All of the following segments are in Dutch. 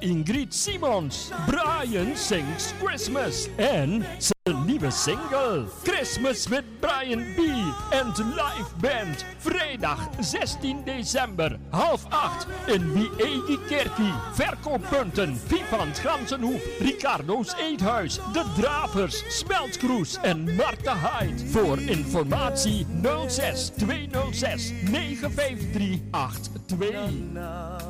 Ingrid Simons. Brian sings Christmas en zijn nieuwe single Christmas with Brian B. en de live band. Vrijdag 16 december, half acht in Wiegi Kerkie. Verkooppunten Vivant Gansenhoef, Ricardo's Eethuis, De Dravers, Smeltkroes en Marta Hyde. Voor informatie 06 206 95382.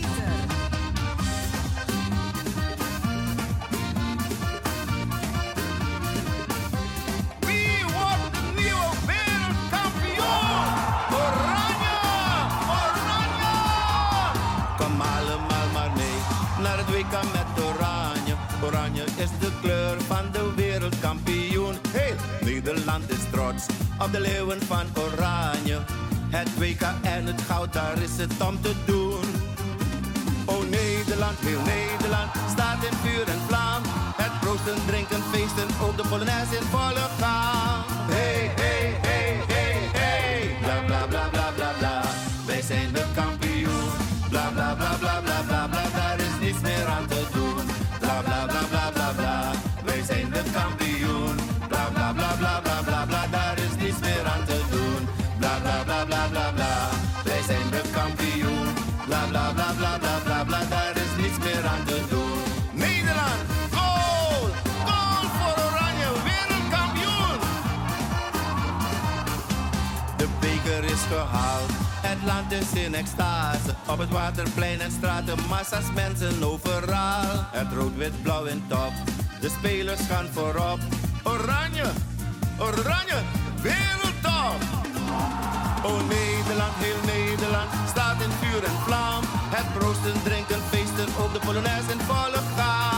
Is de kleur van de wereldkampioen. Hey, Nederland is trots op de leeuwen van oranje. Het WK en het goud, daar is het om te doen. Oh Nederland, heel Nederland, staat in vuur en vlam. Het proosten, drinken, feesten, op de Polonaise in volle gang. Hey, Het land is in extase. Op het waterplein en straten, massa's mensen overal. Het rood, wit, blauw en top. De spelers gaan voorop. Oranje, oranje, wereldtop. Oh Nederland, heel Nederland, staat in vuur en vlam. Het proosten, drinken, feesten, op de Polonaise in volle gang.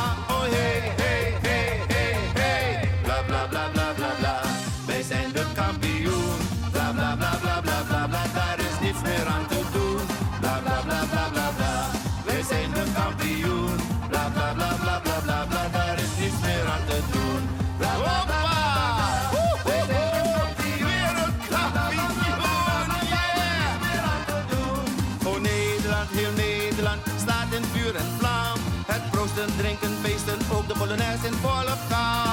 Proosten, drinken, feesten, ook de Polonaise in volle gang.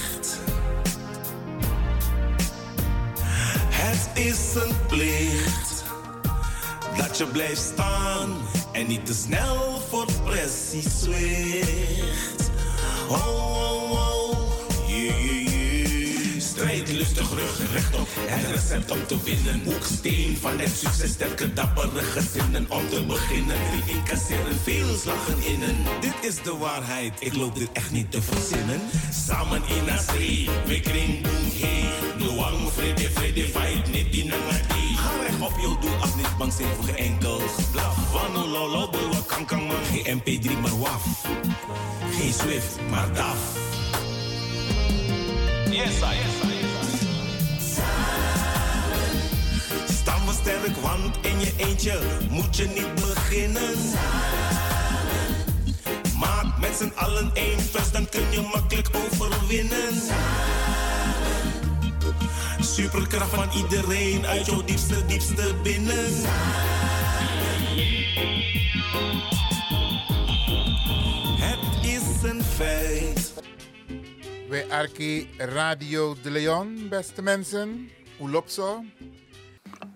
Het is een plicht dat je blijft staan en niet te snel voor pressie zwicht. Oh, oh, oh. Strijd lustig, rug rechtop. Het recept om te winnen. Hoeksteen van het succes, sterke dappere gezinnen. Om te beginnen, drie incasseren, veel slagen innen. Dit is de waarheid, ik loop dit echt niet te verzinnen. Samen in zee, we kring boom hey. Luang, vrede, vrede, fight, niet die nangati. Ga recht op je doel, als niet bang zijn voor geen enkel geblaf. Wano, lolo, boy, kan kan man. Geen MP3, maar waf. Geen Swift, maar DAF. Yes, I, I. Staan we sterk, want in je eentje moet je niet beginnen. Maak met z'n allen één vuist, dan kun je makkelijk overwinnen. Superkracht van iedereen uit jouw diepste, diepste binnen. Het Wij Arki Radio de Leon, beste mensen. Hoe loopt zo?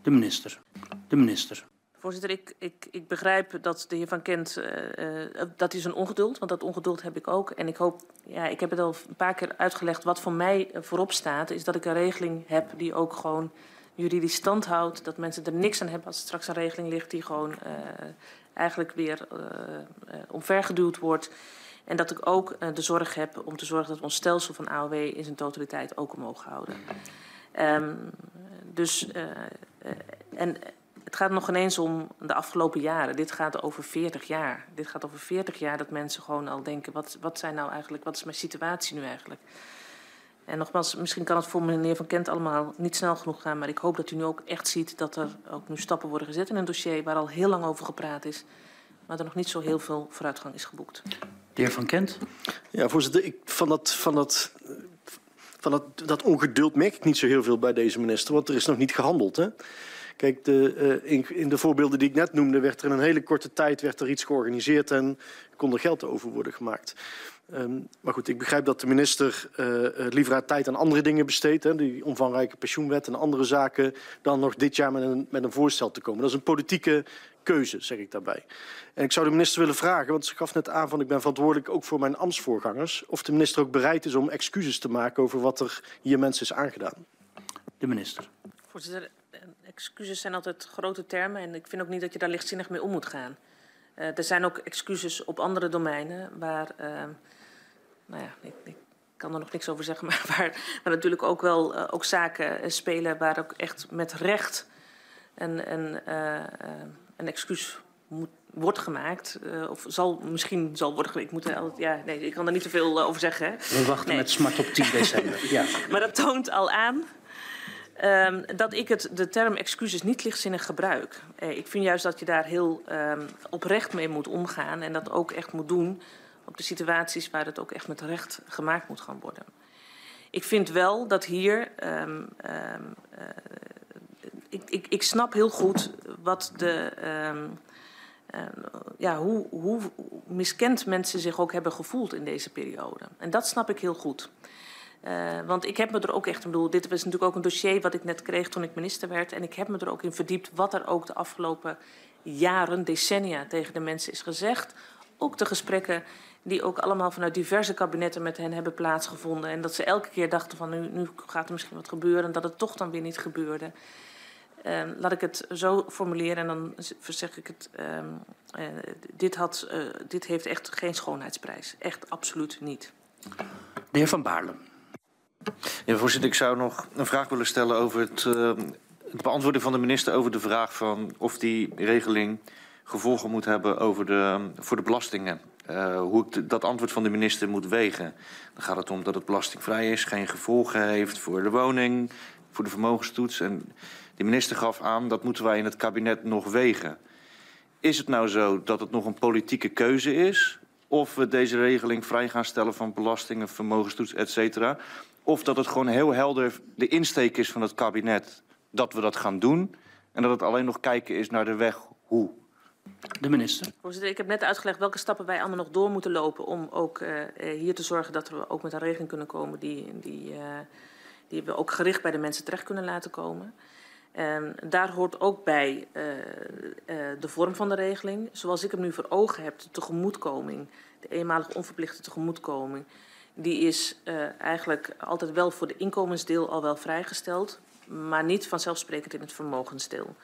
De minister. De minister. Voorzitter, ik, ik, ik begrijp dat de heer Van Kent, uh, uh, dat is een ongeduld, want dat ongeduld heb ik ook. En ik hoop, ja, ik heb het al een paar keer uitgelegd, wat voor mij voorop staat, is dat ik een regeling heb die ook gewoon juridisch stand houdt. Dat mensen er niks aan hebben als er straks een regeling ligt die gewoon uh, eigenlijk weer omvergeduwd wordt. En dat ik ook de zorg heb om te zorgen dat ons stelsel van AOW in zijn totaliteit ook omhoog houden. Um, dus, en het gaat nog ineens om de afgelopen jaren. Dit gaat over 40 jaar. Dit gaat over 40 jaar dat mensen gewoon al denken: wat, wat zijn nou eigenlijk, wat is mijn situatie nu eigenlijk? En nogmaals, misschien kan het voor meneer Van Kent allemaal niet snel genoeg gaan, maar ik hoop dat u nu ook echt ziet dat er ook nu stappen worden gezet in een dossier waar al heel lang over gepraat is, maar er nog niet zo heel veel vooruitgang is geboekt. De heer Van Kent? Ja, voorzitter, ik, van dat, van dat van dat, dat ongeduld merk ik niet zo heel veel bij deze minister, want er is nog niet gehandeld. Hè? Kijk, de, in, in, de voorbeelden die ik net noemde, werd er in een hele korte tijd werd er iets georganiseerd en kon er geld over worden gemaakt. Um, maar goed, ik begrijp dat de minister uh, liever haar tijd aan andere dingen besteedt. Hè, die omvangrijke pensioenwet en andere zaken. dan nog dit jaar met een, met een voorstel te komen. Dat is een politieke keuze, zeg ik daarbij. En ik zou de minister willen vragen, want ze gaf net aan van ik ben verantwoordelijk ook voor mijn ambtsvoorgangers. of de minister ook bereid is om excuses te maken over wat er hier mensen is aangedaan. De minister. Voorzitter, excuses zijn altijd grote termen en ik vind ook niet dat je daar lichtzinnig mee om moet gaan. Uh, er zijn ook excuses op andere domeinen waar, uh, nou ja, ik, ik, kan er nog niks over zeggen, maar waar, natuurlijk ook wel uh, ook zaken spelen waar ook echt met recht een, een, een excuus moet, wordt gemaakt. of zal misschien zal worden. Ik, moet er, ja, nee, ik kan er niet te veel over zeggen. Hè? We wachten nee. met smart op 10 december. ja. Maar dat toont al aan Um, dat ik het, de term excuses niet lichtzinnig gebruik. Uh, ik vind juist dat je daar heel um, oprecht mee moet omgaan en dat ook echt moet doen op de situaties waar het ook echt met recht gemaakt moet gaan worden. Ik vind wel dat hier. Um, uh, ik, ik, ik, snap heel goed wat de. ja, hoe, hoe miskend mensen zich ook hebben gevoeld in deze periode. En dat snap ik heel goed. Uh, want ik heb me er ook echt, ik bedoel, dit was natuurlijk ook een dossier wat ik net kreeg toen ik minister werd. En ik heb me er ook in verdiept wat er ook de afgelopen jaren, decennia tegen de mensen is gezegd. Ook de gesprekken die ook allemaal vanuit diverse kabinetten met hen hebben plaatsgevonden. En dat ze elke keer dachten van nu, nu gaat er misschien wat gebeuren en dat het toch dan weer niet gebeurde. Um, laat ik het zo formuleren en dan zeg ik het. Um, uh, dit, had, uh, dit heeft echt geen schoonheidsprijs. Echt absoluut niet. De heer Van Baarle. Ja, voorzitter, ik zou nog een vraag willen stellen over het, uh, het beantwoorden van de minister over de vraag van of die regeling gevolgen moet hebben over de, voor de belastingen. Uh, hoe ik dat antwoord van de minister moet wegen. Dan gaat het om dat het belastingvrij is, geen gevolgen heeft voor de woning, voor de vermogenstoets. En de minister gaf aan dat moeten wij in het kabinet nog wegen. Is het nou zo dat het nog een politieke keuze is? Of we deze regeling vrij gaan stellen van belastingen, vermogenstoets, et cetera? Of dat het gewoon heel helder de insteek is van het kabinet dat we dat gaan doen. En dat het alleen nog kijken is naar de weg hoe. De minister. Voorzitter, ik heb net uitgelegd welke stappen wij allemaal nog door moeten lopen om ook uh, hier te zorgen dat we ook met een regeling kunnen komen die, die, uh, die we ook gericht bij de mensen terecht kunnen laten komen. En daar hoort ook bij de vorm van de regeling. Zoals ik hem nu voor ogen heb, de tegemoetkoming, de eenmalige onverplichte tegemoetkoming, die is eigenlijk altijd wel voor de inkomensdeel al wel vrijgesteld, maar niet vanzelfsprekend in het vermogensdeel.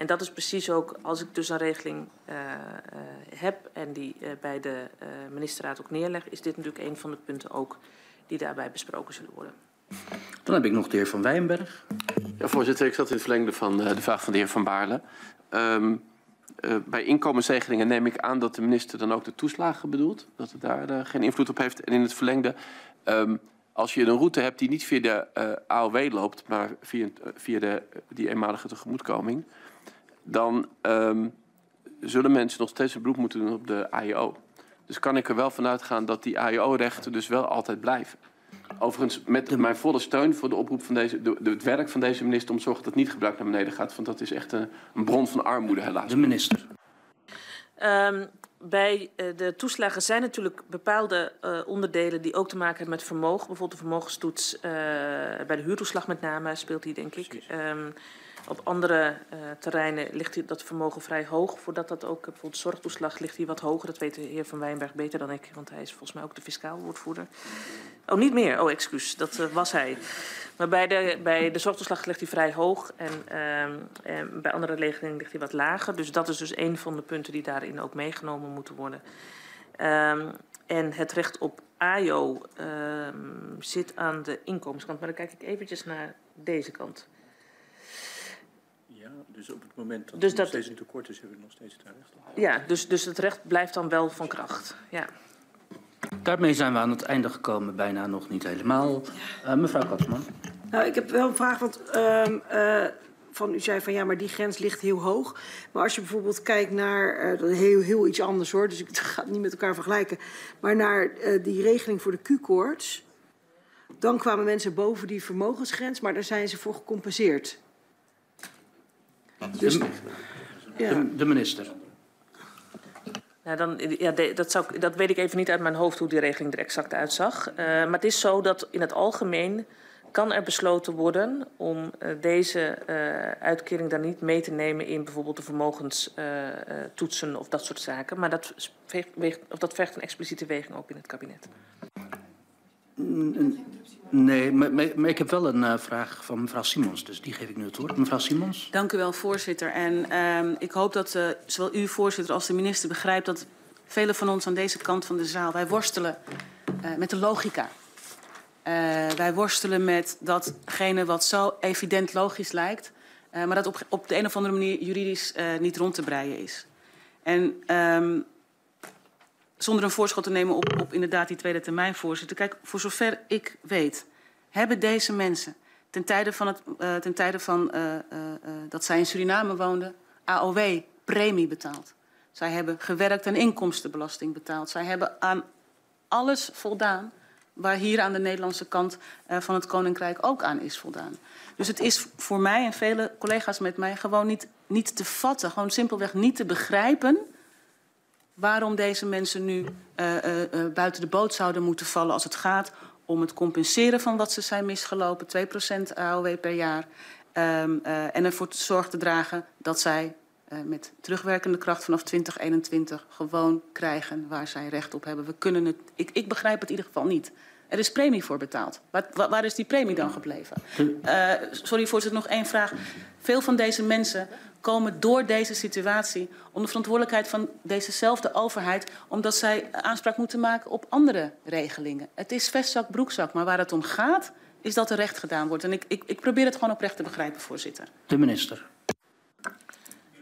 En dat is precies ook als ik dus een regeling uh, uh, heb en die uh, bij de ministerraad ook neerleg, is dit natuurlijk een van de punten ook die daarbij besproken zullen worden. Dan heb ik nog de heer Van Wijnberg. Ja, voorzitter, ik zat in het verlengde van de vraag van de heer Van Baarle. Um, uh, bij inkomensregelingen neem ik aan dat de minister dan ook de toeslagen bedoelt. Dat het daar uh, geen invloed op heeft. En in het verlengde, um, als je een route hebt die niet via de uh, AOW loopt, maar via, via de, die eenmalige tegemoetkoming, dan um, zullen mensen nog steeds een beroep moeten doen op de AIO. Dus kan ik er wel vanuit gaan dat die AIO-rechten dus wel altijd blijven. Overigens met mijn volle steun voor de oproep van deze, de, de, het werk van deze minister om te zorgen dat het niet gebruik naar beneden gaat. Want dat is echt een, een bron van armoede helaas. De minister. Um, bij uh, de toeslagen zijn natuurlijk bepaalde uh, onderdelen die ook te maken hebben met vermogen. Bijvoorbeeld de vermogenstoets uh, bij de huurtoeslag met name speelt die denk ik. Um, op andere uh, terreinen ligt dat vermogen vrij hoog. Voordat dat ook, bijvoorbeeld zorgtoeslag ligt hier wat hoger. Dat weet de heer Van Wijnberg beter dan ik, want hij is volgens mij ook de fiscaal woordvoerder. Oh, niet meer. Oh, excuus. Dat uh, was hij. Maar bij de, bij de zorgtoeslag ligt hij vrij hoog. En, uh, en bij andere regelingen ligt hij wat lager. Dus dat is dus een van de punten die daarin ook meegenomen moeten worden. Um, en het recht op AIO um, zit aan de inkomenskant. Maar dan kijk ik eventjes naar deze kant. Dus op het moment dat dus er dat, nog steeds een tekort is, hebben we nog steeds het recht op. Ja, dus, dus het recht blijft dan wel van kracht. Ja. Daarmee zijn we aan het einde gekomen, bijna nog niet helemaal. Uh, mevrouw Katsman. Nou, ik heb wel een vraag, want uh, uh, van, u zei van ja, maar die grens ligt heel hoog. Maar als je bijvoorbeeld kijkt naar, uh, heel, heel iets anders hoor, dus ik ga het niet met elkaar vergelijken, maar naar uh, die regeling voor de Q-koorts, dan kwamen mensen boven die vermogensgrens, maar daar zijn ze voor gecompenseerd. De, ja. de, de minister. Ja, dan, ja, de, dat, zou, dat weet ik even niet uit mijn hoofd hoe die regeling er exact uitzag. Uh, maar het is zo dat in het algemeen kan er besloten worden om uh, deze uh, uitkering dan niet mee te nemen in bijvoorbeeld de vermogenstoetsen of dat soort zaken. Maar dat, weegt, of dat vergt een expliciete weging ook in het kabinet. Nee, maar, maar, ik heb wel een uh, vraag van mevrouw Simons, dus die geef ik nu het woord. Mevrouw Simons. Dank u wel, voorzitter. En uh, ik hoop dat uh, zowel u, voorzitter, als de minister begrijpt dat velen van ons aan deze kant van de zaal, wij worstelen met de logica. wij worstelen met datgene wat zo evident logisch lijkt, maar dat op, op de een of andere manier juridisch niet rond te breien is. En um, zonder een voorschot te nemen op, op inderdaad die tweede termijn, voorzitter. Kijk, voor zover ik weet, hebben deze mensen ten tijde van, het, uh, ten tijde van uh, uh, dat zij in Suriname woonden, AOW, premie betaald. Zij hebben gewerkt en inkomstenbelasting betaald. Zij hebben aan alles voldaan waar hier aan de Nederlandse kant van het Koninkrijk ook aan is voldaan. Dus het is voor mij en vele collega's met mij gewoon niet, niet te vatten, gewoon simpelweg niet te begrijpen waarom deze mensen nu uh, uh, uh, buiten de boot zouden moeten vallen als het gaat om het compenseren van wat ze zijn misgelopen, 2% AOW per jaar, um, en ervoor te zorg te dragen dat zij met terugwerkende kracht vanaf 2021 gewoon krijgen waar zij recht op hebben. We kunnen het, ik, ik begrijp het in ieder geval niet. Er is premie voor betaald. Waar, waar is die premie dan gebleven? Sorry, voorzitter, nog één vraag. Veel van deze mensen komen door deze situatie onder verantwoordelijkheid van dezezelfde overheid, omdat zij aanspraak moeten maken op andere regelingen. Het is vestzak, broekzak, maar waar het om gaat, is dat er recht gedaan wordt. En ik, ik, ik probeer het gewoon oprecht te begrijpen, voorzitter. De minister.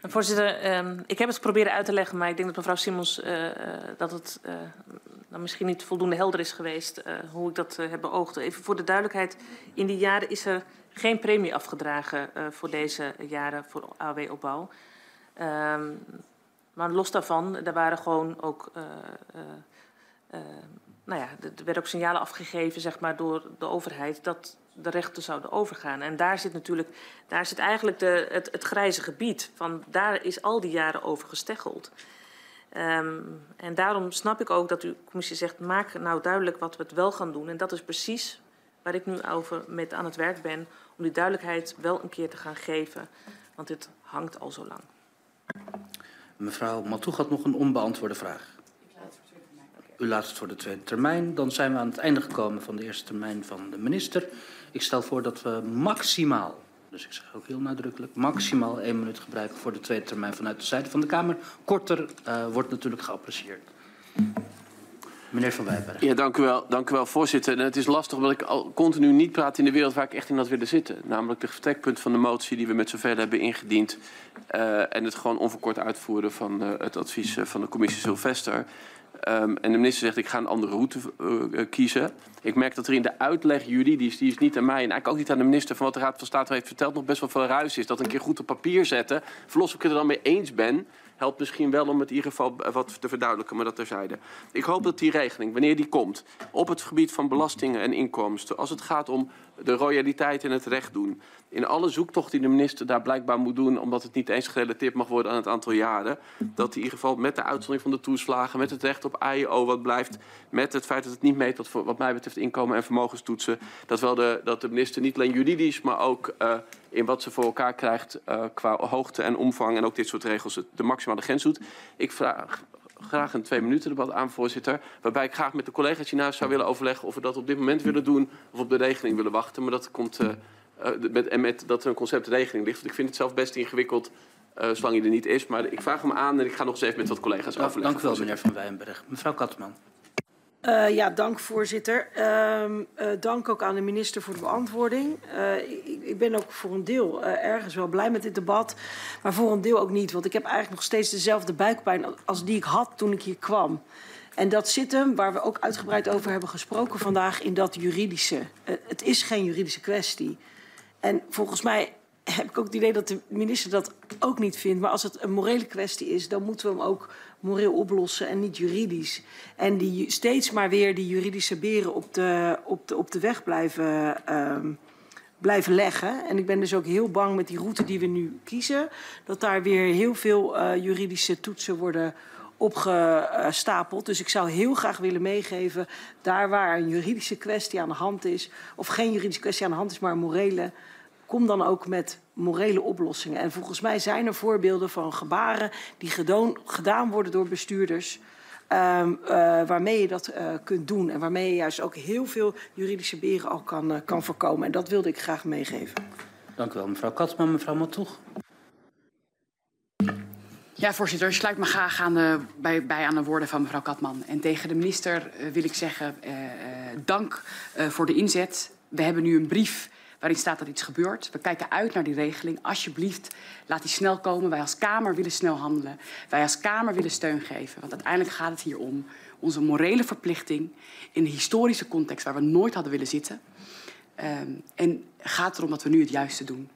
Voorzitter, um, ik heb het proberen uit te leggen, maar ik denk dat mevrouw Simons uh, dat het uh, dan misschien niet voldoende helder is geweest uh, hoe ik dat heb beoogd. Even voor de duidelijkheid, in die jaren is er geen premie afgedragen voor deze jaren voor AW-opbouw. Um, maar los daarvan, er waren gewoon ook nou ja, er werden ook signalen afgegeven zeg maar, door de overheid dat de rechten zouden overgaan. En daar zit natuurlijk, daar zit eigenlijk de, het, het grijze gebied. Van, daar is al die jaren over gesteggeld. Um, en daarom snap ik ook dat uw commissie zegt, maak nou duidelijk wat we het wel gaan doen. En dat is precies waar ik nu over met aan het werk ben, om die duidelijkheid wel een keer te gaan geven. Want dit hangt al zo lang. Mevrouw Matoeg had nog een onbeantwoorde vraag. U laat het voor de tweede termijn. Dan zijn we aan het einde gekomen van de eerste termijn van de minister. Ik stel voor dat we maximaal, dus ik zeg ook heel nadrukkelijk, maximaal één minuut gebruiken voor de tweede termijn vanuit de zijde van de Kamer. Korter uh, wordt natuurlijk geapprecieerd. Meneer Van Wijberg. Ja, dank u wel, dank u wel voorzitter. Het is lastig omdat ik al continu niet praat in de wereld waar ik echt in had willen zitten. Namelijk het vertrekpunt van de motie die we met zoveel hebben ingediend. Uh, en het gewoon onverkort uitvoeren van uh, het advies van de commissie Sylvester. Um, en de minister zegt, ik ga een andere route uh, kiezen. Ik merk dat er in de uitleg juridisch, die is niet aan mij... en eigenlijk ook niet aan de minister van wat de Raad van State heeft verteld... nog best wel veel ruis is. Dat een keer goed op papier zetten. Verlos ik het er dan mee eens ben helpt misschien wel om het in ieder geval wat te verduidelijken, maar dat terzijde. Ik hoop dat die regeling, wanneer die komt, op het gebied van belastingen en inkomsten, als het gaat om de royaliteit en het recht doen, in alle zoektocht die de minister daar blijkbaar moet doen, omdat het niet eens gerelateerd mag worden aan het aantal jaren, dat in ieder geval met de uitzondering van de toeslagen, met het recht op AIO wat blijft, met het feit dat het niet meet tot wat mij betreft inkomen en vermogenstoetsen, dat, wel de, dat de minister niet alleen juridisch, maar ook uh, in wat ze voor elkaar krijgt uh, qua hoogte en omvang en ook dit soort regels de maximale grens doet. Ik vraag graag een twee minuten debat aan, voorzitter. Waarbij ik graag met de collega's hiernaast zou willen overleggen of we dat op dit moment willen doen of op de regeling willen wachten. Maar dat komt uh, uh, met, en met dat er een conceptregeling ligt. Want ik vind het zelf best ingewikkeld uh, zolang hij er niet is. Maar ik vraag hem aan en ik ga nog eens even met wat collega's overleggen. Dank u wel, meneer Van Wijnberg. Mevrouw Katman. Uh, ja, dank voorzitter. Uh, uh, dank ook aan de minister voor de beantwoording. Ik, ik, ben ook voor een deel ergens wel blij met dit debat, maar voor een deel ook niet. Want ik heb eigenlijk nog steeds dezelfde buikpijn als die ik had toen ik hier kwam. En dat zit hem, waar we ook uitgebreid over hebben gesproken vandaag, in dat juridische. het is geen juridische kwestie. En volgens mij heb ik ook het idee dat de minister dat ook niet vindt. Maar als het een morele kwestie is, dan moeten we hem ook moreel oplossen en niet juridisch. En die steeds maar weer die juridische beren op de, op de, op de weg blijven, um, blijven leggen. En ik ben dus ook heel bang met die route die we nu kiezen, dat daar weer heel veel uh, juridische toetsen worden opgestapeld. Dus ik zou heel graag willen meegeven, daar waar een juridische kwestie aan de hand is, of geen juridische kwestie aan de hand is, maar een morele kom dan ook met morele oplossingen. En volgens mij zijn er voorbeelden van gebaren die gedoon, gedaan worden door bestuurders. Um, uh, waarmee je dat uh, kunt doen. En waarmee je juist ook heel veel juridische beren al kan, uh, kan voorkomen. En dat wilde ik graag meegeven. Dank u wel, mevrouw Katsman. Mevrouw Matoeg. Ja, voorzitter, ik sluit me graag aan de, bij, bij aan de woorden van mevrouw Katman. En tegen de minister wil ik zeggen, dank voor de inzet. We hebben nu een brief waarin staat dat iets gebeurt. We kijken uit naar die regeling. Alsjeblieft, laat die snel komen. Wij als Kamer willen snel handelen. Wij als Kamer willen steun geven. Want uiteindelijk gaat het hier om onze morele verplichting in een historische context waar we nooit hadden willen zitten. Um, en gaat erom dat we nu het juiste doen.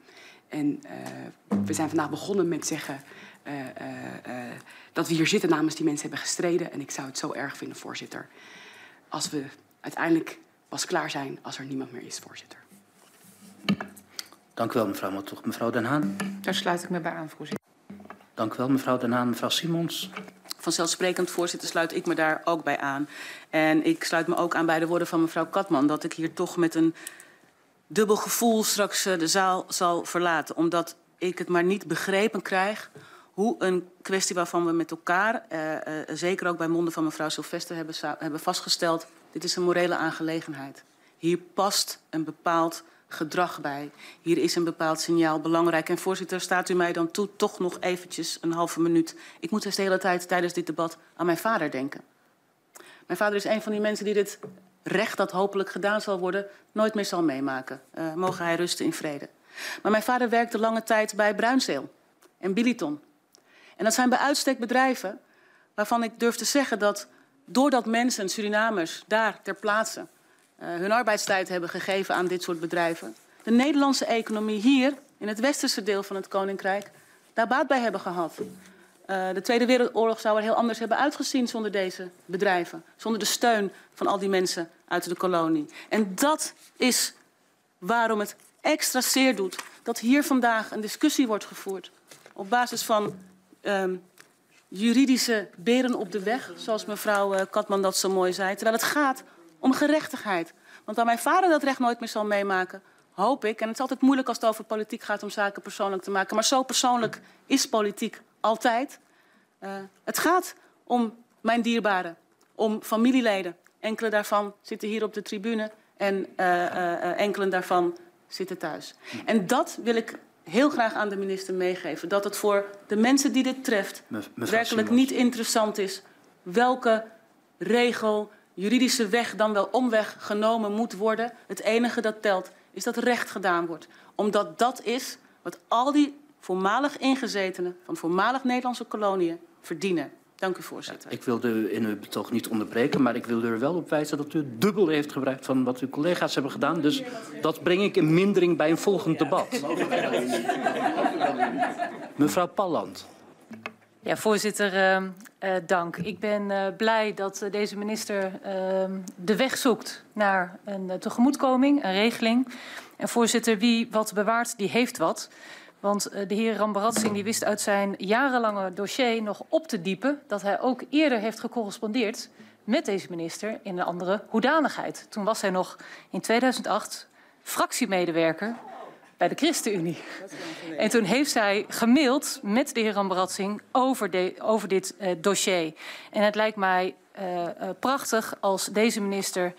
En uh, we zijn vandaag begonnen met zeggen uh, uh, dat we hier zitten namens die mensen hebben gestreden. En ik zou het zo erg vinden, voorzitter, als we uiteindelijk pas klaar zijn als er niemand meer is, voorzitter. Dank u wel, mevrouw Matoeg. Mevrouw Den Haan. Daar sluit ik me bij aan, voorzitter. Dank u wel, mevrouw Den Haan. Mevrouw Simons. Vanzelfsprekend, voorzitter, sluit ik me daar ook bij aan. En ik sluit me ook aan bij de woorden van mevrouw Katman... dat ik hier toch met een dubbel gevoel straks de zaal zal verlaten. Omdat ik het maar niet begrepen krijg hoe een kwestie waarvan we met elkaar, uh, uh, zeker ook bij monden van mevrouw Sylvester, hebben, hebben vastgesteld, dit is een morele aangelegenheid. Hier past een bepaald gedrag bij. Hier is een bepaald signaal belangrijk. En voorzitter, staat u mij dan toe toch nog eventjes een halve minuut. Ik moet dus de hele tijd tijdens dit debat aan mijn vader denken. Mijn vader is een van die mensen die dit recht dat hopelijk gedaan zal worden nooit meer zal meemaken. Uh, mogen hij rusten in vrede. Maar mijn vader werkte lange tijd bij Bruinzeel en Biliton. En dat zijn bij uitstek bedrijven waarvan ik durf te zeggen dat doordat mensen, Surinamers, daar ter plaatse hun arbeidstijd hebben gegeven aan dit soort bedrijven, de Nederlandse economie hier, in het westerse deel van het Koninkrijk, daar baat bij hebben gehad. Uh, de Tweede Wereldoorlog zou er heel anders hebben uitgezien zonder deze bedrijven. Zonder de steun van al die mensen uit de kolonie. En dat is waarom het extra zeer doet dat hier vandaag een discussie wordt gevoerd. Op basis van um, juridische beren op de weg, zoals mevrouw uh, Katman dat zo mooi zei. Terwijl het gaat om gerechtigheid. Want waar mijn vader dat recht nooit meer zal meemaken, hoop ik. En het is altijd moeilijk als het over politiek gaat om zaken persoonlijk te maken. Maar zo persoonlijk is politiek altijd. Uh, het gaat om mijn dierbaren, om familieleden. Enkele daarvan zitten hier op de tribune en uh, uh, enkele daarvan zitten thuis. En dat wil ik heel graag aan de minister meegeven. Dat het voor de mensen die dit treft Me werkelijk Simons. niet interessant is welke regel, juridische weg dan wel omweg genomen moet worden. Het enige dat telt is dat recht gedaan wordt. Omdat dat is wat al die voormalig ingezetenen van voormalig Nederlandse koloniën verdienen. Dank u, voorzitter. Ja, ik wilde u in uw betoog niet onderbreken, maar ik wilde er wel op wijzen dat u dubbel heeft gebruikt van wat uw collega's hebben gedaan. Dus dat breng ik in mindering bij een volgend debat. Mevrouw Palland. Ja, voorzitter, uh, dank. Ik ben uh, blij dat deze minister ehm, de weg zoekt naar een tegemoetkoming, een regeling. En voorzitter, wie wat bewaart, die heeft wat. Want eh, de heer Rambaratsing die wist uit zijn jarenlange dossier nog op te diepen dat hij ook eerder heeft gecorrespondeerd met deze minister in een andere hoedanigheid. Toen was hij nog in 2008 fractiemedewerker bij de ChristenUnie. En toen heeft zij gemaild met de heer Rambaratsing over, de, over dit uh, dossier. En het lijkt mij uh, uh, prachtig als deze minister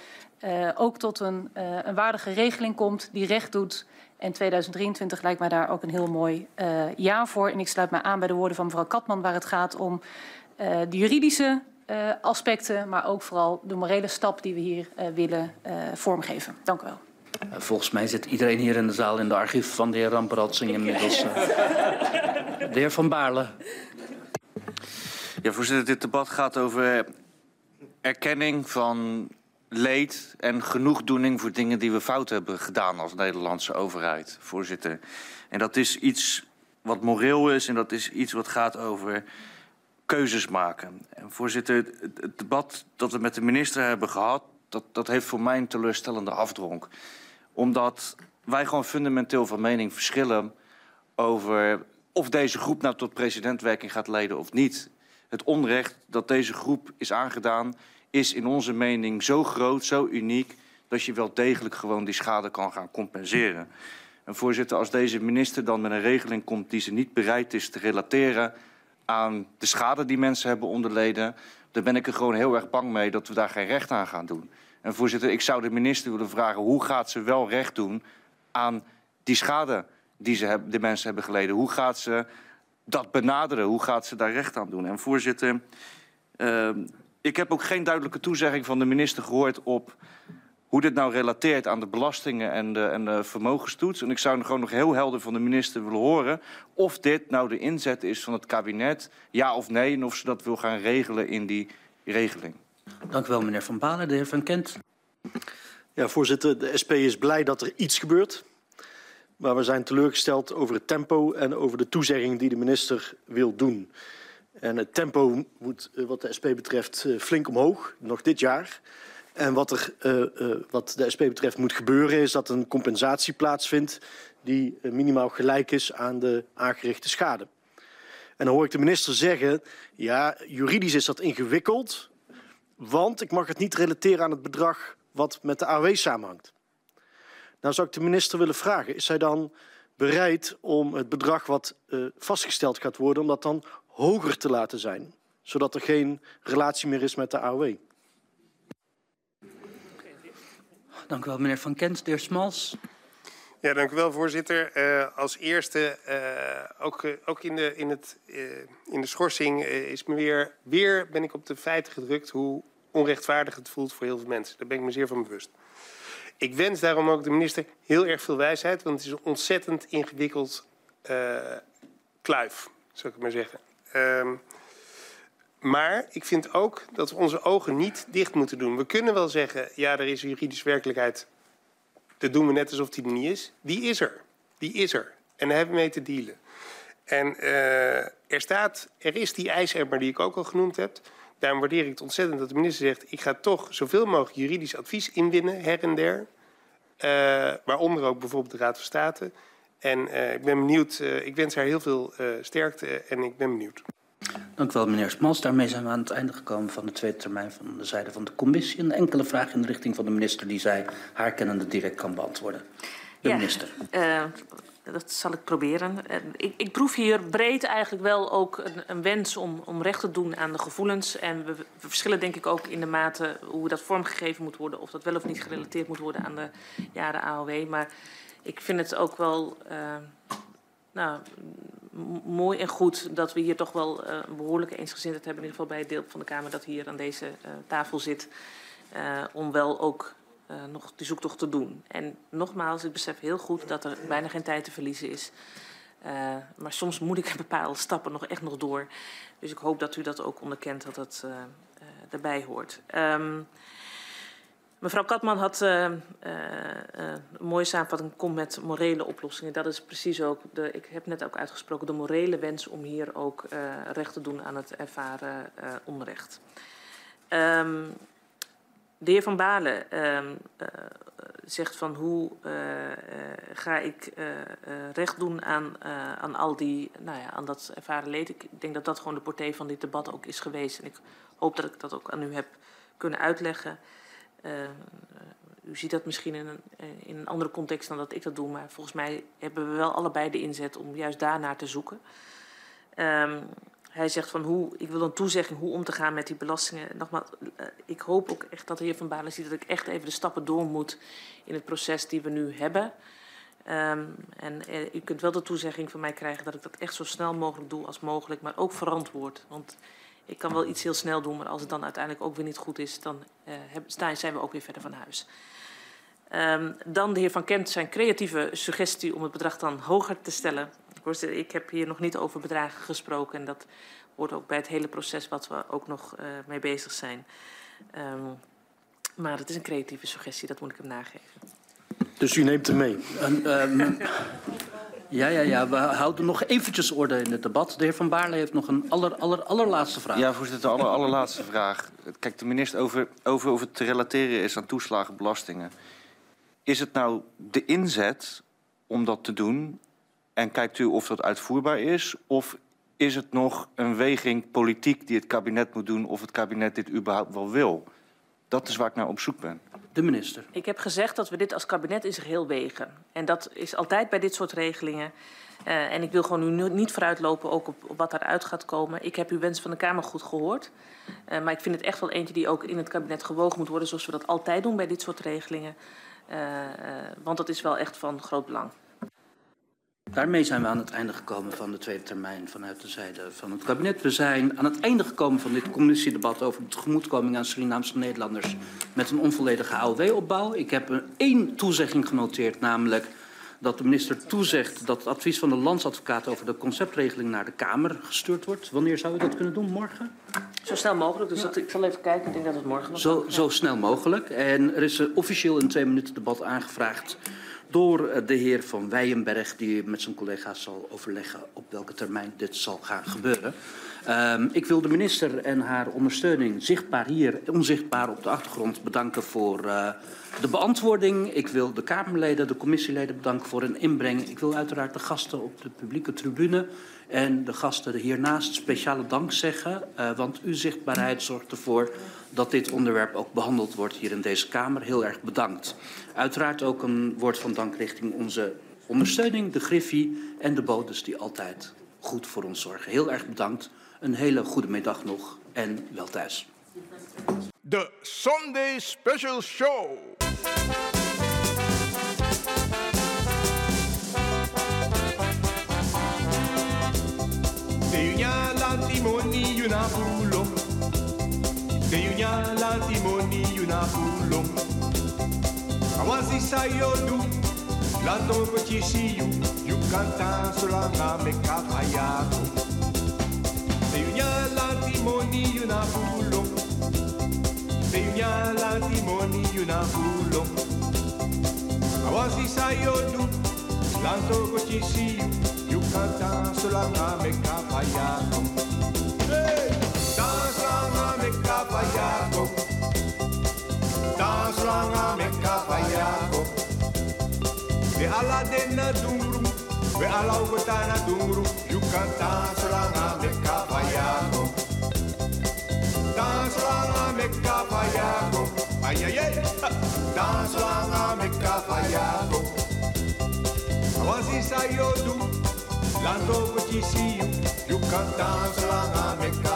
ook tot een, een waardige regeling komt die recht doet en 2023 lijkt mij daar ook een heel mooi jaar voor. En ik sluit mij aan bij de woorden van mevrouw Katman, waar het gaat om de juridische aspecten, maar ook vooral de morele stap die we hier willen vormgeven. Dank u wel. Volgens mij zit iedereen hier in de zaal in de archief van de heer Ramperatsing inmiddels. de heer Van Baarle. Ja, voorzitter, dit debat gaat over erkenning van leed en genoegdoening voor dingen die we fout hebben gedaan als Nederlandse overheid, voorzitter. En dat is iets wat moreel is en dat is iets wat gaat over keuzes maken. En voorzitter, het debat dat we met de minister hebben gehad, dat, dat heeft voor mij een teleurstellende afdronk. Omdat wij gewoon fundamenteel van mening verschillen over of deze groep nou tot presidentwerking gaat leiden of niet. Het onrecht dat deze groep is aangedaan is in onze mening zo groot, zo uniek... dat je wel degelijk gewoon die schade kan gaan compenseren. En voorzitter, als deze minister dan met een regeling komt... die ze niet bereid is te relateren aan de schade die mensen hebben onderleden... dan ben ik er gewoon heel erg bang mee dat we daar geen recht aan gaan doen. En voorzitter, ik zou de minister willen vragen... hoe gaat ze wel recht doen aan die schade die ze de mensen hebben geleden? Hoe gaat ze dat benaderen? Hoe gaat ze daar recht aan doen? En voorzitter... Uh, ik heb ook geen duidelijke toezegging van de minister gehoord op hoe dit nou relateert aan de belastingen en de, en de vermogenstoets. En ik zou gewoon nog heel helder van de minister willen horen of dit nou de inzet is van het kabinet, ja of nee, en of ze dat wil gaan regelen in die regeling. Dank u wel, meneer Van Balen. De heer Van Kent. Ja, voorzitter, de SP is blij dat er iets gebeurt. Maar we zijn teleurgesteld over het tempo en over de toezegging die de minister wil doen. En het tempo moet eh, wat de SP betreft eh, flink omhoog, nog dit jaar. En wat, er, uh, wat de SP betreft moet gebeuren is dat een compensatie plaatsvindt die minimaal gelijk is aan de aangerichte schade. En dan hoor ik de minister zeggen, ja, juridisch is dat ingewikkeld, want ik mag het niet relateren aan het bedrag wat met de AOW samenhangt. Nou zou ik de minister willen vragen, is zij dan bereid om het bedrag wat uh, vastgesteld gaat worden, om dat dan hoger te laten zijn. Zodat er geen relatie meer is met de AOW. Dank u wel, meneer Van Kent. De heer Smals. Ja, dank u wel, voorzitter. Uh, als eerste, uh, ook, uh, ook in, de, in, het, in de schorsing is me weer, weer ben ik op de feiten gedrukt hoe onrechtvaardig het voelt voor heel veel mensen. Daar ben ik me zeer van bewust. Ik wens daarom ook de minister heel erg veel wijsheid, want het is een ontzettend ingewikkeld kluif, zou ik maar zeggen. Ehm, maar ik vind ook dat we onze ogen niet dicht moeten doen. We kunnen wel zeggen, ja, er is juridische werkelijkheid dat doen we net alsof die er niet is. Die is er. Die is er. En daar hebben we mee te dealen. En uh, er staat, er is die ijzermer die ik ook al genoemd heb. Daarom waardeer ik het ontzettend dat de minister zegt... ik ga toch zoveel mogelijk juridisch advies inwinnen, her en der. Uh, waaronder ook bijvoorbeeld de Raad van State. En uh, ik ben benieuwd, ik wens haar heel veel sterkte en ik ben benieuwd. Dank u wel, meneer Smals. Daarmee zijn we aan het einde gekomen van de tweede termijn van de zijde van de commissie. Een enkele vraag in de richting van de minister die zij haar kennende direct kan beantwoorden. De ja, minister. Uh, dat zal ik proberen. Uh, ik, ik, proef hier breed eigenlijk wel ook een, een, wens om, om recht te doen aan de gevoelens. En we, we, verschillen denk ik ook in de mate hoe dat vormgegeven moet worden. Of dat wel of niet gerelateerd moet worden aan de jaren AOW. Maar ik vind het ook wel... Uh, nou, mooi en goed dat we hier toch wel uh, een behoorlijke eensgezindheid hebben, in ieder geval bij het deel van de Kamer dat hier aan deze uh, tafel zit, uh, om wel ook nog die zoektocht te doen. En nogmaals, ik besef heel goed dat er bijna geen tijd te verliezen is. maar soms moet ik bepaalde stappen nog echt nog door. Dus ik hoop dat u dat ook onderkent, dat dat erbij hoort. Um, Mevrouw Katman had uh, uh, een mooie samenvatting, komt met morele oplossingen. Dat is precies ook, de, ik heb net ook uitgesproken, de morele wens om hier ook recht te doen aan het ervaren onrecht. Um, de heer Van Balen um, zegt van hoe ga ik recht doen aan, aan al die, nou ja, aan dat ervaren leed. Ik denk dat dat gewoon de portée van dit debat ook is geweest. En ik hoop dat ik dat ook aan u heb kunnen uitleggen. Uh, u ziet dat misschien in een, eh, in een andere context dan dat ik dat doe, maar volgens mij hebben we wel allebei de inzet om juist daarnaar te zoeken. Um, hij zegt van hoe, ik wil een toezegging hoe om te gaan met die belastingen. Nogmaals, uh, ik hoop ook echt dat de heer Van Balen ziet dat ik echt even de stappen door moet in het proces die we nu hebben. Um, en u kunt wel de toezegging van mij krijgen dat ik dat echt zo snel mogelijk doe als mogelijk, maar ook verantwoord. Want ik kan wel iets heel snel doen, maar als het dan uiteindelijk ook weer niet goed is, dan uh, zijn we ook weer verder van huis. Um, dan de heer Van Kent zijn creatieve suggestie om het bedrag dan hoger te stellen. Ik heb hier nog niet over bedragen gesproken en dat hoort ook bij het hele proces wat we ook nog uh, mee bezig zijn. Um, maar het is een creatieve suggestie, dat moet ik hem nageven. Dus u neemt hem mee? En, um, Ja, ja, ja. We houden nog eventjes orde in het debat. De heer Van Baarle heeft nog een aller, aller, allerlaatste vraag. Ja, voorzitter, de aller, allerlaatste vraag. Kijk, de minister over, over of het te relateren is aan toeslagenbelastingen. Is het nou de inzet om dat te doen en kijkt u of dat uitvoerbaar is? Of is het nog een weging politiek die het kabinet moet doen of het kabinet dit überhaupt wel wil? Dat is waar ik naar op zoek ben. De minister. Ik heb gezegd dat we dit als kabinet in zich heel wegen. En dat is altijd bij dit soort regelingen. Uh, en ik wil gewoon nu niet vooruitlopen ook op, op wat eruit gaat komen. Ik heb uw wens van de Kamer goed gehoord. Uh, maar ik vind het echt wel eentje die ook in het kabinet gewogen moet worden... zoals we dat altijd doen bij dit soort regelingen. Uh, want dat is wel echt van groot belang. Daarmee zijn we aan het einde gekomen van de tweede termijn vanuit de zijde van het kabinet. We zijn aan het einde gekomen van dit commissiedebat over de tegemoetkoming aan Surinaamse Nederlanders met een onvolledige AOW-opbouw. Ik heb één toezegging genoteerd, namelijk dat de minister toezegt dat het advies van de landsadvocaat over de conceptregeling naar de Kamer gestuurd wordt. Wanneer zou u dat kunnen doen? Morgen? Zo snel mogelijk. Dus ja. dat, ik zal even kijken. Ik denk dat het morgen nog zo, zo snel mogelijk. En er is uh, officieel een twee minuten debat aangevraagd door eh, de heer Van Weijenberg, die met zijn collega's zal overleggen op welke termijn dit zal gaan gebeuren. Um, ik wil de minister en haar ondersteuning zichtbaar hier, onzichtbaar op de achtergrond, bedanken voor uh, de beantwoording. Ik wil de Kamerleden, de commissieleden bedanken voor hun inbreng. Ik wil uiteraard de gasten op de publieke tribune en de gasten hiernaast speciale dank zeggen. Uh, want uw zichtbaarheid zorgt ervoor dat dit onderwerp ook behandeld wordt hier in deze Kamer. Heel erg bedankt. Uiteraard ook een woord van dank richting onze ondersteuning, de griffie en de bodes die altijd goed voor ons zorgen. Heel erg bedankt. Een hele goede middag nog en wel thuis. De Sunday Special Show. Teunya la timoni Awazi sayodu, lando kuchishiyu, Yucatan solana me kapayado. Peunya la timoni yuna fulo, Peunya la timoni yuna fulo. Awazi sayodu, lando kuchishiyu, Yucatan solana me kapayado. Hey! ala dena dungrum, we ala ubetana dungrum, you can dance along a meka payago. Dance along a meka payago, ayayay, dance along a meka payago. Awazi sayo du, lando kuchisiyo, you can dance along a meka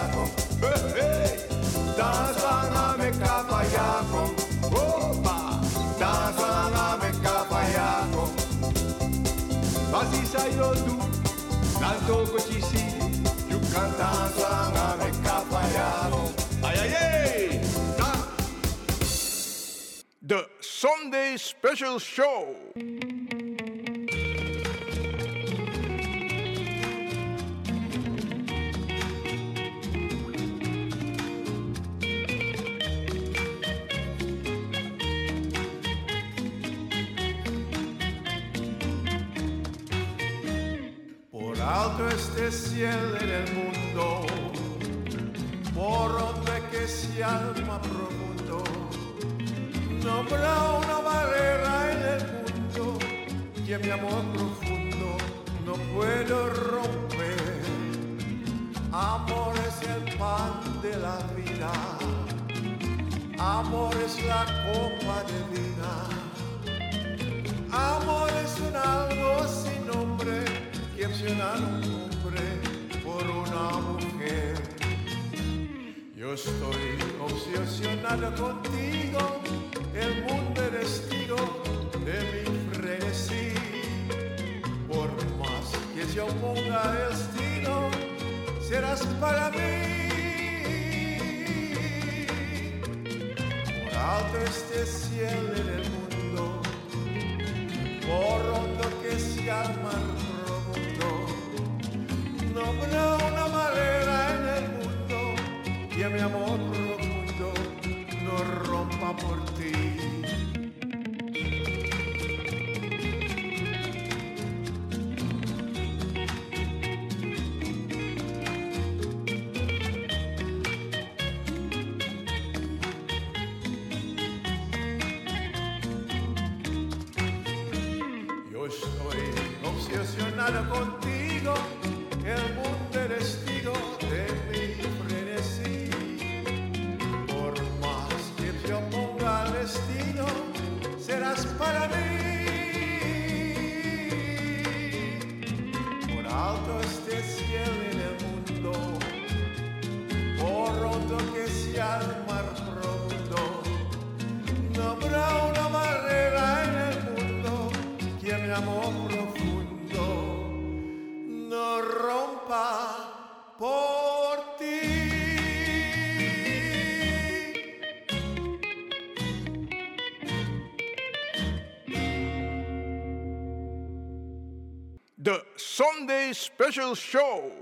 Più cantato nave capaiano Ai ai ai The Sunday Special Show. Alto este cielo en el mundo, por donde que se alma profundo, no habrá una barrera en el mundo que mi amor profundo no puedo romper. Amor es el pan de la vida, amor es la copa de vida. Amor es un algo sin nombre un hombre por una mujer. Yo estoy obsesionado contigo, el mundo es testigo de mi frenesí. Por más que yo ponga destino, serás para mí. Por alto este cielo en mundo, por hondo que se llama Nombró una manera en el mundo que mi amor profundo no rompa por ti. special show.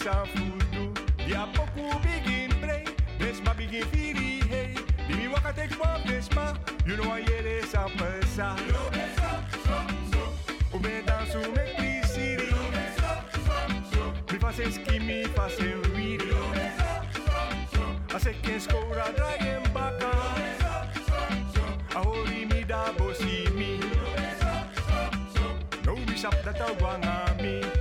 is a fool too. The apoku begin play, Vespa begin feel hey. The me waka take for Vespa, you know I hear this a pulsa. Yo Vespa, me dance o me please see it. Yo Vespa, so, so. Me face I say can't score a dragon back on. Yo Vespa, so. I hold me da bossy me. Yo Vespa, so, so. No bishop that a wang on me.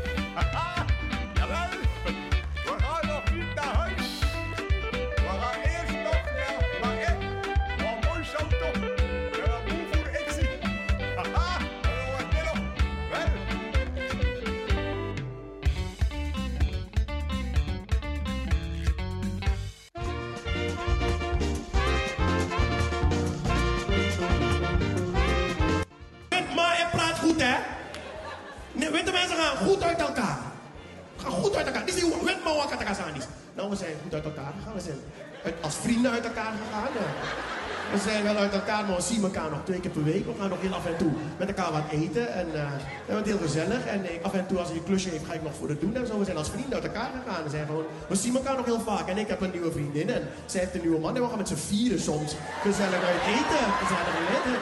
Zijn wel uit elkaar, maar we zien elkaar nog twee keer per week. We gaan nog heel af en toe met elkaar wat eten. En eh, we hebben heel gezellig. En af en toe als hij een klusje heeft, ga ik nog voor het doen. En zo, we zijn als vrienden uit elkaar gegaan. We, zijn gewoon, we zien elkaar nog heel vaak. En ik heb een nieuwe vriendin en zij heeft een nieuwe man. En we gaan met z'n vieren soms gezellig uit eten. Gezellig uit eten.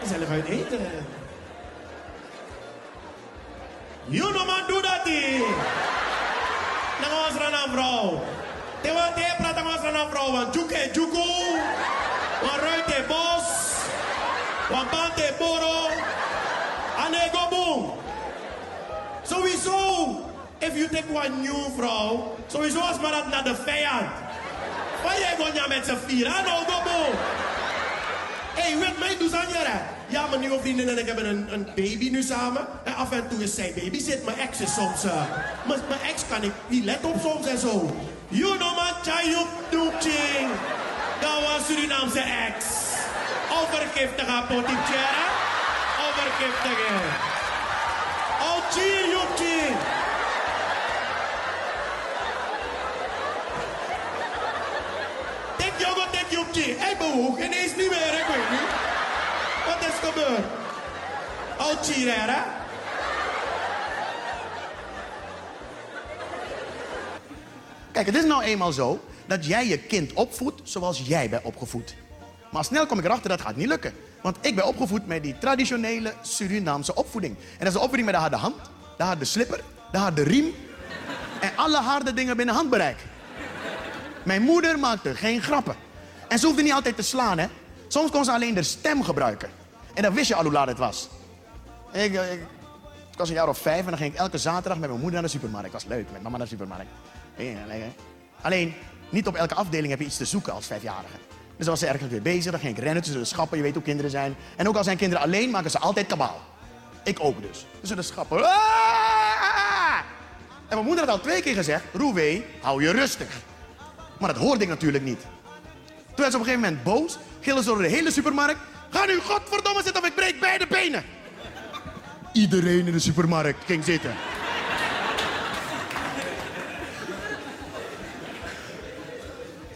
Gezellig uit eten. You know man, gaan we naar een vrouw. Tewa te we naar een vrouw. Juke. Want ruite bos. Want bante boro. En go boom. Sowieso. If you take one new vrouw. Sowieso als maar dat naar de vijand. Van jij gewoon met z'n vier. Ah, nou, go boom. Hé, hey, weet mij, doe aan Ja, mijn nieuwe vriendin en ik hebben een, een baby nu samen. En af en toe is zij baby zit. Mijn ex is soms... Uh, mijn, ex kan ik niet let op soms en zo. You know man, chayuk doekching. Dat was Surinaamse ex. Overgiftige potitjera. Overgiftige. Chie, joekching. Tek jongen, tek joekching. Hij bewoog ineens niet meer, ik weet niet. Wat is gebeurd? Chie, hè? Kijk, het is nou eenmaal zo dat jij je kind opvoedt zoals jij bent opgevoed. Maar snel kom ik erachter dat gaat niet lukken. Want ik ben opgevoed met die traditionele Surinaamse opvoeding. En dat is opvoeding met de harde hand, de harde slipper, de harde riem. En alle harde dingen binnen handbereik. Mijn moeder maakte geen grappen. En ze hoefde niet altijd te slaan, hè. Soms kon ze alleen de stem gebruiken. En dan wist je al hoe laat het was. Ik, ik, ik was een jaar of vijf en dan ging ik elke zaterdag met mijn moeder naar de supermarkt. Dat was leuk, met mama naar de supermarkt. Alleen, niet op elke afdeling heb je iets te zoeken als vijfjarige. Dus dan was ze ergens weer bezig, dan ging ik rennen tussen de schappen. Je weet hoe kinderen zijn. En ook al zijn kinderen alleen, maken ze altijd kabaal. Ik ook dus. Tussen de schappen. Ah! En mijn moeder had al twee keer gezegd, Rouwé, hou je rustig. Maar dat hoorde ik natuurlijk niet. Toen werd ze op een gegeven moment boos, gillen ze door de hele supermarkt. Ga nu godverdomme zitten of ik breek beide benen. Iedereen in de supermarkt ging zitten.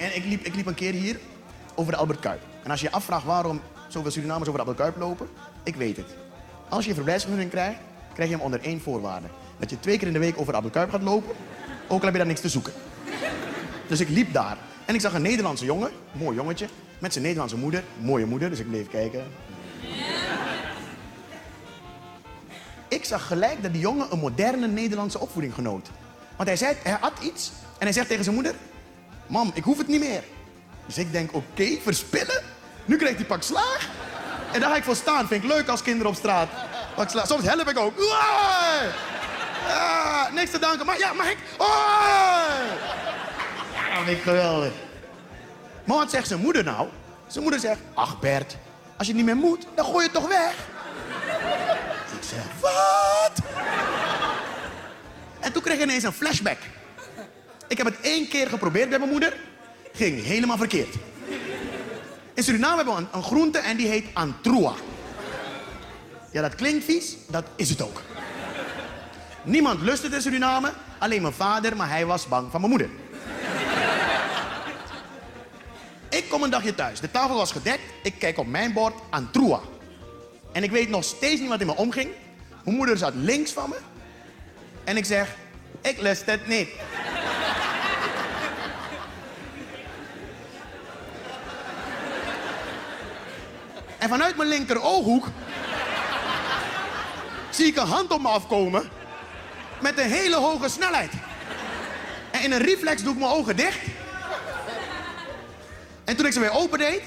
En ik liep, ik liep een keer hier over de Albert Kuip. En als je je afvraagt waarom zoveel Surinamers over de Albert Kuip lopen, ik weet het. Als je een verblijfsvergunning krijgt, krijg je hem onder één voorwaarde. Dat je twee keer in de week over de Albert Kuip gaat lopen, ook al heb je daar niks te zoeken. Dus ik liep daar en ik zag een Nederlandse jongen, mooi jongetje, met zijn Nederlandse moeder, mooie moeder, dus ik bleef kijken. Ik zag gelijk dat die jongen een moderne Nederlandse opvoeding genoot. Want hij zei, hij had iets en hij zegt tegen zijn moeder, Mam, ik hoef het niet meer. Dus ik denk, oké, verspillen? Nu krijgt hij pak slaag. En daar ga ik voor staan. Vind ik leuk als kinderen op straat. Pak slaag. Soms help ik ook. Ah, niks te danken. Maar ja, mag ik? Oh! Ja, vind ik geweldig. Maar wat zegt zijn moeder nou? Zijn moeder zegt, ach Bert, als je niet meer moet, dan gooi je het toch weg. Ik zeg, wat? En toen kreeg ik ineens een flashback. Ik heb het één keer geprobeerd bij mijn moeder. Ging helemaal verkeerd. In Suriname hebben we een, groente en die heet antrua. Ja, dat klinkt vies. Dat is het ook. Niemand lust het in Suriname. Alleen mijn vader, maar hij was bang van mijn moeder. Ik kom een dagje thuis. De tafel was gedekt. Ik kijk op mijn bord antrua. En ik weet nog steeds niet wat in me omging. Mijn moeder zat links van me. En ik zeg, ik lust het niet. En vanuit mijn linker ooghoek zie ik een hand op me afkomen met een hele hoge snelheid. En in een reflex doe ik mijn ogen dicht. En toen ik ze weer opendeed,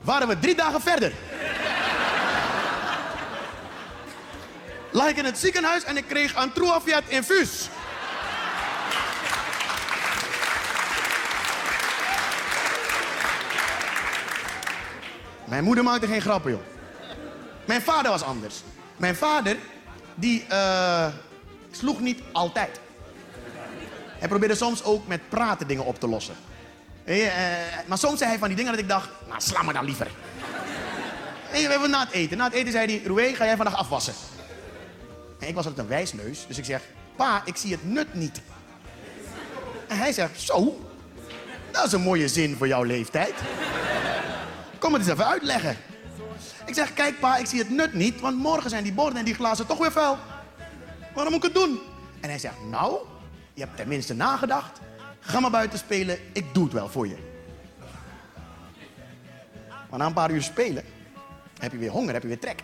waren we drie dagen verder. Lag ik in het ziekenhuis en ik kreeg een Truafiat infuus. Mijn moeder maakte geen grappen, joh. Mijn vader was anders. Mijn vader, die uh, sloeg niet altijd. Hij probeerde soms ook met praten dingen op te lossen. Uh, maar soms zei hij van die dingen dat ik dacht, nou sla me dan liever. We hebben na het eten. Na het eten zei hij, Roué, ga jij vandaag afwassen? En ik was altijd een wijsneus, dus ik zeg, pa, ik zie het nut niet. En hij zegt, zo, dat is een mooie zin voor jouw leeftijd. Kom het eens even uitleggen. Ik zeg, kijk pa, ik zie het nut niet, want morgen zijn die borden en die glazen toch weer vuil. Waarom moet ik het doen? En hij zegt, nou, je hebt tenminste nagedacht. Ga maar buiten spelen, ik doe het wel voor je. Maar na een paar uur spelen, heb je weer honger, heb je weer trek.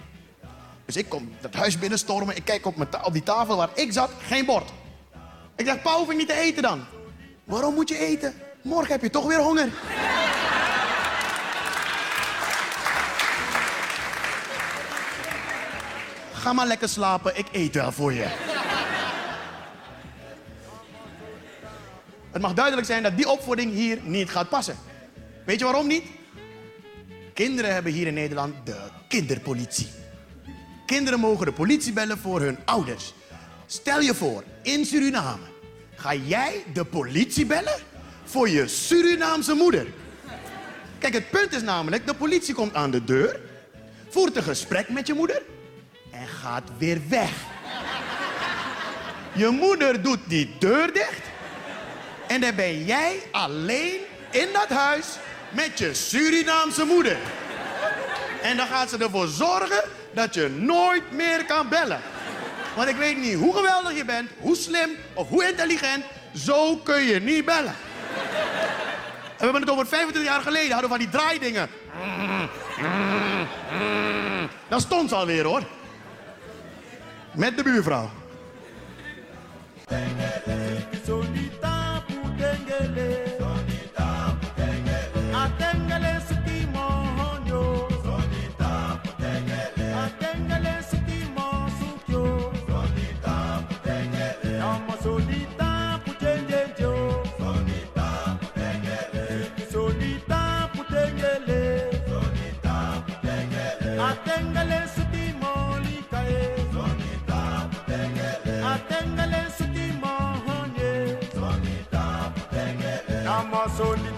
Dus ik kom dat huis binnenstormen, ik kijk op, die tafel waar ik zat, geen bord. Ik zeg, pa, hoef ik niet te eten dan? Waarom moet je eten? Morgen heb je toch weer honger. Ga maar lekker slapen, ik eet wel voor je. Het mag duidelijk zijn dat die opvoeding hier niet gaat passen. Weet je waarom niet? Kinderen hebben hier in Nederland de kinderpolitie. Kinderen mogen de politie bellen voor hun ouders. Stel je voor, in Suriname ga jij de politie bellen voor je Surinaamse moeder. Kijk, het punt is namelijk, de politie komt aan de deur, voert een gesprek met je moeder gaat weer weg. Je moeder doet die deur dicht en dan ben jij alleen in dat huis met je Surinaamse moeder. En dan gaat ze ervoor zorgen dat je nooit meer kan bellen. Want ik weet niet hoe geweldig je bent, hoe slim of hoe intelligent, zo kun je niet bellen. En we hebben het over 25 jaar geleden, hadden we van die draaidingen. Dan stond ze alweer hoor. Met de buurvrouw. pass on the